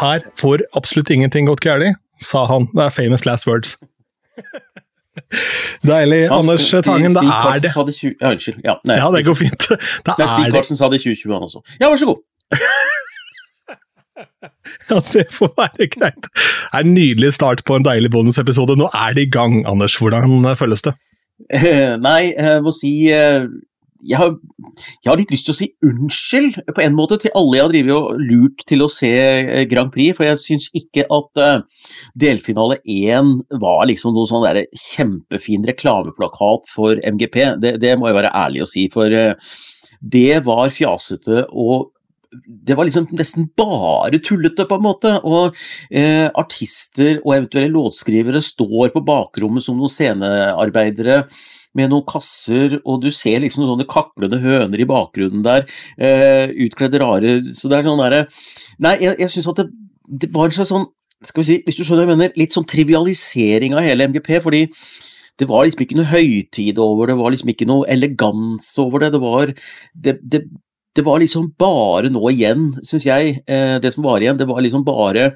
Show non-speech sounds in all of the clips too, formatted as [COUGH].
her får absolutt ingenting gått galt, sa han. Det er famous last words. Deilig. Ja, Anders Stig, Tangen, det er det. det 20, ja, unnskyld. Ja, nei, ja, det går fint. Det [LAUGHS] nei, Stig Karlsen sa det i 2020, han også. Ja, vær så god. [LAUGHS] ja, det får være greit. Det er en nydelig start på en deilig bonusepisode. Nå er det i gang, Anders. Hvordan føles det? [LAUGHS] Nei, jeg må si eh, jeg har, jeg har, litt lyst til å si unnskyld på en måte til alle jeg har drevet og lurt til å se eh, Grand Prix, for jeg syns ikke at uh, delfinale 1 var liksom noe sånn der kjempefin reklameplakat for MGP. Det, det, må jeg være ærlig å si, for uh, det var fjasete og det var liksom nesten bare tullete, på en måte. Og eh, artister og eventuelle låtskrivere står på bakrommet som noen scenearbeidere med noen kasser, og du ser liksom noen sånne kaklende høner i bakgrunnen der, eh, utkledd rare Så det er sånn derre Nei, jeg, jeg syns at det, det, var en slags sånn Skal vi si, hvis du skjønner hva jeg mener, litt sånn trivialisering av hele MGP, fordi det var liksom ikke noe høytid over det, det var liksom ikke noe elegans over det. Det var, det, det, det var liksom bare nå igjen, syns jeg, eh, det som var igjen, det var liksom bare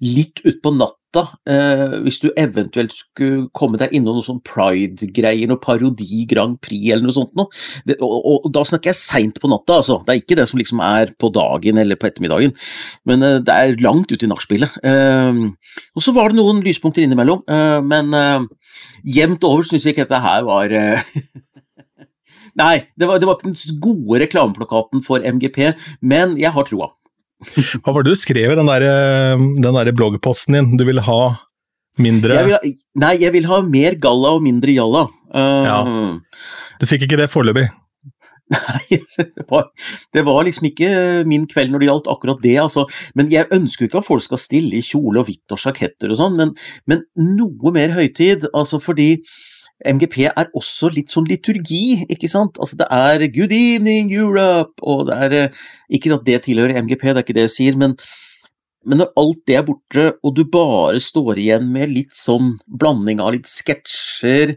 litt utpå natta, eh, hvis du eventuelt skulle komme deg innom noe sånn pride-greier, noe parodi Grand Prix eller noe sånt noe. Det, og, og, da snakker jeg seint på natta, altså. Det er ikke det som liksom er på dagen eller på ettermiddagen, men eh, det er langt ute i nachspielet. Eh, og så var det noen lyspunkter innimellom, eh, men eh, jevnt over syns jeg ikke dette her var [LAUGHS] Nei, det var, det var ikke den gode reklameplakaten for MGP, men jeg har troa. Hva var det du skrev i den der, eh, den der bloggposten din? Du ville ha mindre jeg vil, Nei, jeg vil ha mer galla og mindre jalla. Uh, ja. Du fikk ikke det foreløpig? [LAUGHS] Nei, det var, det var, liksom ikke min kveld når det gjaldt akkurat det, altså. Men jeg ønsker jo ikke at folk skal stille i kjole og hvitt og sjaketter og sånn, men, men, noe mer høytid. Altså fordi MGP er også litt sånn liturgi, ikke sant? Altså det er Good evening Europe, og det er eh, Ikke at det tilhører MGP, det er ikke det jeg sier, men, men når alt det er borte, og du bare står igjen med litt sånn blanding av litt sketsjer,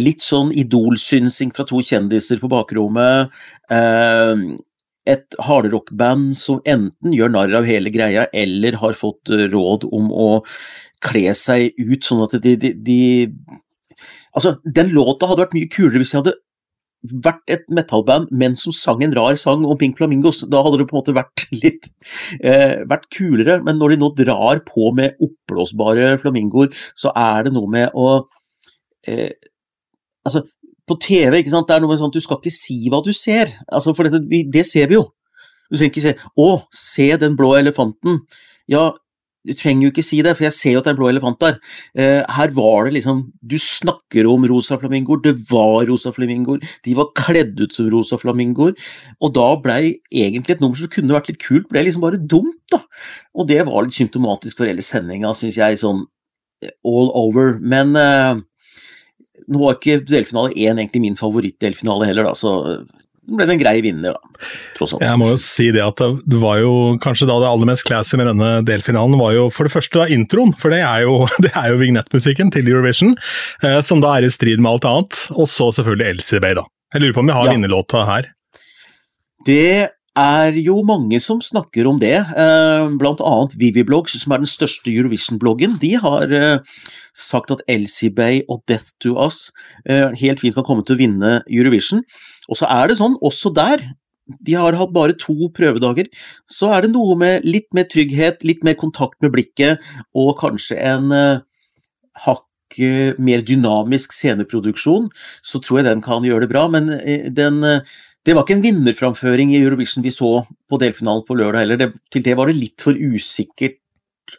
litt sånn idolsynsing fra to kjendiser på bakrommet, eh, et hardrockband som enten gjør narr av hele greia, eller har fått råd om å kle seg ut sånn at de, de, de Altså, den låta hadde vært mye kulere hvis jeg hadde vært et metallband, men som sang en rar sang om Pink Flamingos. Da hadde det på en måte vært [LAUGHS] litt eh, vært kulere, men når de nå drar på med oppblåsbare flamingoer, så er det noe med å eh, Altså, på TV, ikke sant, det er noe med sånn at du skal ikke si hva du ser, altså, for dette, det ser vi jo. Du trenger ikke se 'Å, se den blå elefanten'. Ja, du trenger jo ikke si det, for jeg ser jo at det er en blå elefant der. Eh, her var det liksom Du snakker om rosa flamingoer, det var rosa flamingoer, de var kledd ut som rosa flamingoer, og da blei egentlig et nummer som kunne vært litt kult, ble liksom bare dumt, da. Og det var litt symptomatisk for hele sendinga, syns jeg, sånn eh, all over. Men eh, nå var ikke delfinale 1 egentlig min favorittdelfinale heller, da, så ble det en grei vinner, da. Tross alt. Jeg må jo si det at det var jo kanskje da det aller mest classy med denne delfinalen, var jo for det første da introen. For det er jo, [LAUGHS] det er jo vignettmusikken til Eurovision, eh, som da er i strid med alt annet. Og så selvfølgelig Elsie Bay, da. Jeg lurer på om vi har ja. vinnerlåta her. Det er jo mange som snakker om det, eh, blant annet Viviblogs, som er den største Eurovision-bloggen. De har eh, sagt at Elsie Bay og Death to Us eh, helt fint kan komme til å vinne Eurovision. Og så er det sånn, også der, de har hatt bare to prøvedager, så er det noe med litt mer trygghet, litt mer kontakt med blikket, og kanskje en hakk mer dynamisk sceneproduksjon, så tror jeg den kan gjøre det bra. Men den det var ikke en vinnerframføring i Eurovision vi så på delfinalen på lørdag heller. Det, til det var det litt for usikkert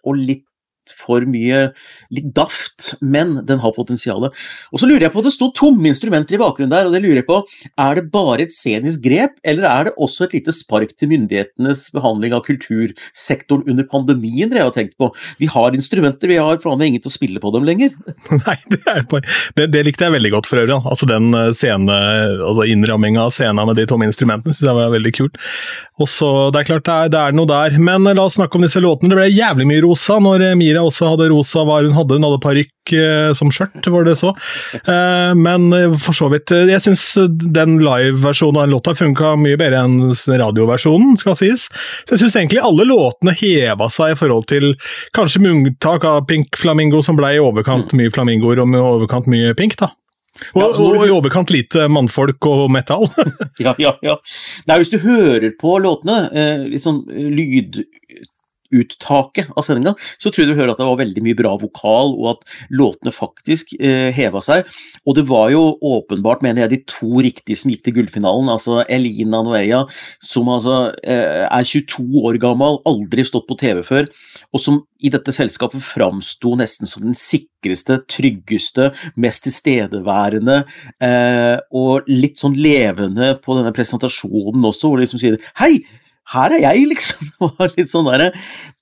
og litt for mye litt daft, men den har potensial. Og så lurer jeg på, det sto tomme instrumenter i bakgrunnen der, og det lurer jeg på, er det bare et scenisk grep, eller er det også et lite spark til myndighetenes behandling av kultursektoren under pandemien dere har tenkt på? Vi har instrumenter, vi har faen ingen til å spille på dem lenger. [LAUGHS] Nei, det, det, det, likte jeg veldig godt for øvrig. Altså den eh, scene, altså innramminga av scenen med de tomme instrumentene syns jeg var veldig kult. Og så, Det er klart det er, det er, noe der. Men la oss snakke om disse låtene. Det ble jævlig mye rosa når Mira også hadde rosa hva hun hadde. Hun hadde parykk eh, som skjørt, var det så. Eh, men for så vidt Jeg syns den live-versjonen av den låta funka mye bedre enn radioversjonen, skal sies. Så jeg syns egentlig alle låtene heva seg i forhold til kanskje med unntak av Pink Flamingo, som ble i overkant mye flamingoer og med overkant mye pink. da. Og, ja, og i overkant lite mannfolk og metall. [LAUGHS] ja, ja, ja. Nei, hvis du hører på låtene, eh, liksom lyd uttaket av sendinga, så tror jeg du hører at det var veldig mye bra vokal, og at låtene faktisk eh, heva seg. Og det var jo åpenbart, mener jeg, de to riktige som gikk til gullfinalen. Altså Elina Noeia, som altså eh, er 22 år gammel, aldri stått på TV før, og som i dette selskapet framsto nesten som den sikreste, tryggeste, mest tilstedeværende eh, og litt sånn levende på denne presentasjonen også, hvor de liksom sier Hei! Her er jeg, liksom. [LAUGHS] Det var litt sånn der,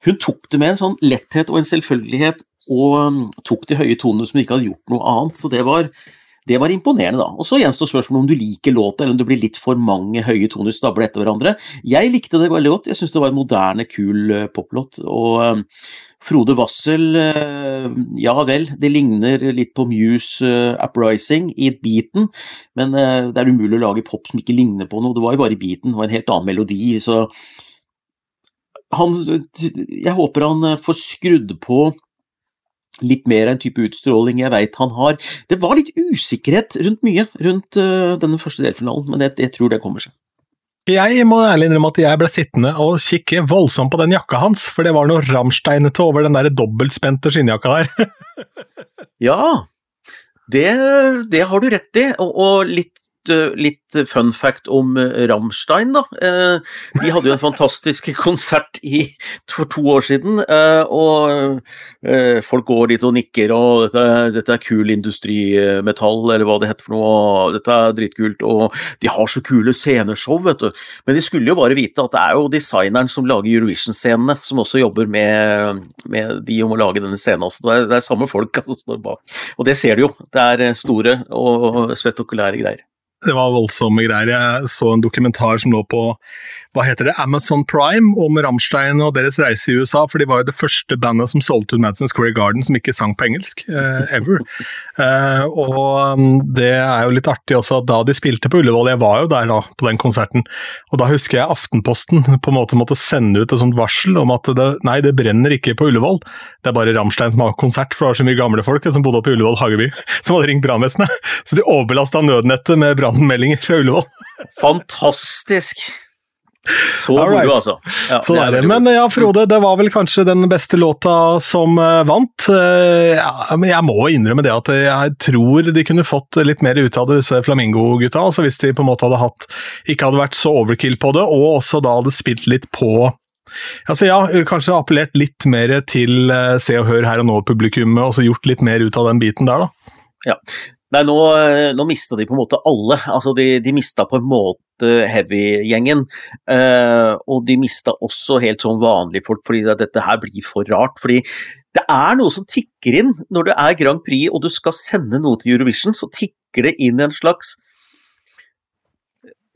hun tok det med en sånn letthet og en selvfølgelighet, og um, tok de høye tonene som hun ikke hadde gjort noe annet. Så det var, det var imponerende, da. Og Så gjenstår spørsmålet om du liker låta, eller om det blir litt for mange høye toner stablet etter hverandre. Jeg likte det veldig godt. Jeg syns det var en moderne, kul uh, poplåt. Og um, Frode Wassel, uh, ja vel, det ligner litt på Muse uh, Uprising i beaten, men det er umulig å lage pop som ikke ligner på noe. Det var jo bare i beaten, var en helt annen melodi. så han, jeg håper han eh, får skrudd på litt mer en type utstråling jeg veit han har. Det var litt usikkerhet rundt mye rundt denne første delfinalen, men jeg, jeg, tror det kommer seg. Jeg må ærlig innrømme at jeg ble sittende og kikke voldsomt på den jakka hans, for det var noe ramsteinete over den der dobbeltspente skinnjakka der. [LAUGHS] ja, det, det, har du rett i, og, og litt litt fun fact om eh, Rammstein, da. Eh, de hadde jo en fantastisk [LAUGHS] konsert i, for to år siden, eh, og folk går dit og nikker, og dette, dette er kul industrimetall, eller hva det heter for noe, dette er dritkult, og de har så kule sceneshow, vet du. Men de skulle jo bare vite at det er jo designeren som lager Eurovision-scenene, som også jobber med, med, de om å lage denne scenen også. Det er, det er samme folk som står bak. Og det ser du jo. Det er store og spektakulære greier. Det var voldsomme greier. Jeg så en dokumentar som lå på hva heter det, Amazon Prime om Rammstein og deres reise i USA. For de var jo det første bandet som solgte ut Madison Square Garden som ikke sang på engelsk. Uh, ever. Uh, [LAUGHS] og um, det er jo litt artig også at da de spilte på Ullevål, jeg var jo der da på den konserten, og da husker jeg Aftenposten på en måte måtte sende ut et sånt varsel om at det, nei, det brenner ikke på Ullevål. Det er bare Rammstein som har konsert, for det var så mye gamle folk som bodde oppe i Ullevål Hageby, [LAUGHS] som hadde ringt brannvesenet. Så de overbelasta nødnettet med brannmeldinger fra Ullevål. Fantastisk! Så moro, altså. Ja, så det det. Men ja, Frode, det var vel kanskje den beste låta som uh, vant. Uh, ja, men jeg må innrømme det at jeg tror de kunne fått litt mer ut av disse Flamingo-gutta. altså Hvis de på en måte hadde hatt Ikke hadde vært så overkill på det, og også da hadde spilt litt på Altså ja, kanskje appellert litt mer til uh, Se og Hør her og nå-publikummet, og så gjort litt mer ut av den biten der, da. Ja, Nei, nå, nå mista de på en måte alle. Altså, de, de mista på en måte heavy-gjengen. Uh, og de mista også helt sånn vanlige folk, fordi dette her blir for rart. Fordi det er noe som tikker inn når det er Grand Prix og du skal sende noe til Eurovision, så tikker det inn en slags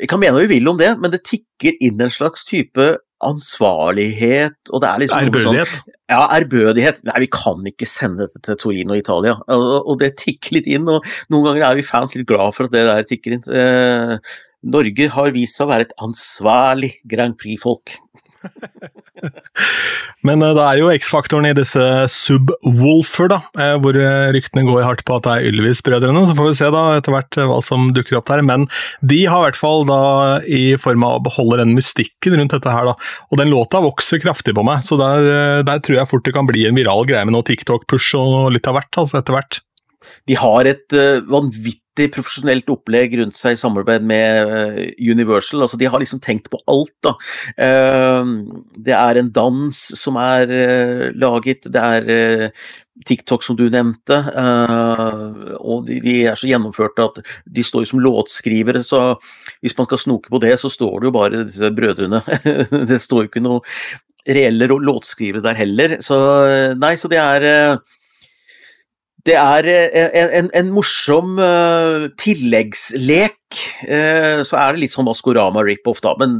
Vi kan mene hva vi vil om det, men det tikker inn en slags type ansvarlighet, og det er liksom Ærbødighet? Sånn, ja, ærbødighet. Nei, vi kan ikke sende dette til Torino og Italia. Og, og, det tikker litt inn, og noen ganger er vi fans litt glad for at det der tikker inn. Eh, Norge har vist seg å være et ansvarlig Grand Prix-folk. Men uh, det er jo X-faktoren i disse Subwoolfer, da, uh, hvor uh, ryktene går hardt på at det er Ylvis-brødrene. Så får vi se da etter hvert hva som dukker opp der. Men de har i hvert fall da i form av å beholde den mystikken rundt dette her, da. Og den låta vokser kraftig på meg, så der, der tror jeg fort det kan bli en viral greie med noe TikTok-push og litt av hvert, altså etter hvert. De har et vanvittig vanvittig profesjonelt opplegg rundt seg i samarbeid med eh, Universal. Altså, de har liksom tenkt på alt, da. Ehm, det er en dans som er eh, laget, det er eh, TikTok som du nevnte, og de, er så gjennomførte at de står jo som låtskrivere, så hvis man skal snoke på det, så står det jo bare disse brødrene. [LAUGHS] det står jo ikke noe reelle låtskrivere der heller. Så nei, så det er det er eh, en, en, en morsom uh, tilleggslek. Uh, så er det litt sånn Maskorama rip-off, da, men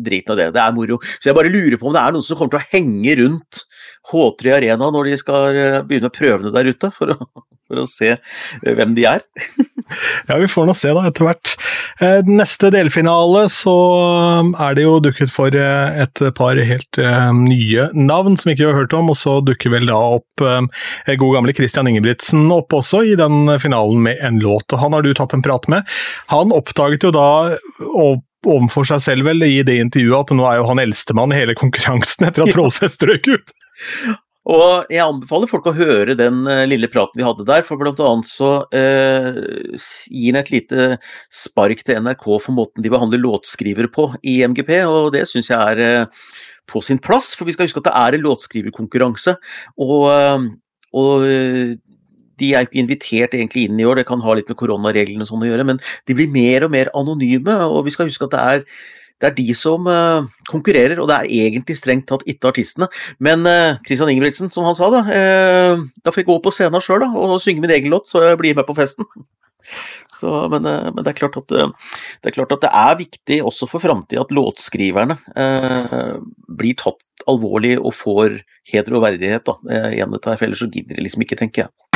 drit av det. Det er moro. Så jeg bare lurer på om det er noen som kommer til å henge rundt H3 Arena når de skal uh, begynne prøvene der ute, for å, for å se hvem de er. [LAUGHS] [LAUGHS] ja, vi får nå se da, etter hvert. Eh, neste delfinale så er det jo dukket for et par helt nye navn som ikke vi har hørt om, og så dukker vel da opp god gamle Christian Ingebrigtsen opp også i den finalen med en låt. og Han har du tatt en prat med. Han oppdaget jo da og overfor seg selv vel i det intervjuet at nå er jo han eldstemann i hele konkurransen etter at [LAUGHS] Trollfest røk ut. [LAUGHS] Og jeg anbefaler folk å høre den uh, lille praten vi hadde der, for blant annet så eh, gir den et lite spark til NRK for måten de behandler låtskrivere på i MGP, og det syns jeg er eh, på sin plass, for vi skal huske at det er en låtskriverkonkurranse. Og, og de er ikke invitert egentlig inn i år, det kan ha litt med koronareglene og sånn å gjøre, men de blir mer og mer anonyme, og vi skal huske at det er det er de som uh, konkurrerer, og det er egentlig strengt tatt ikke artistene. Men uh, Christian Ingebrigtsen, som han sa, da, uh, da får jeg gå på scenen sjøl og synge min egen låt, så jeg blir med på festen. [LAUGHS] Så, men, men det, er at, det, er klart at, det er viktig også for framtida at låtskriverne blir tatt alvorlig og får heder og verdighet da, gjennom dette, for ellers så gidder de liksom ikke, tenker jeg.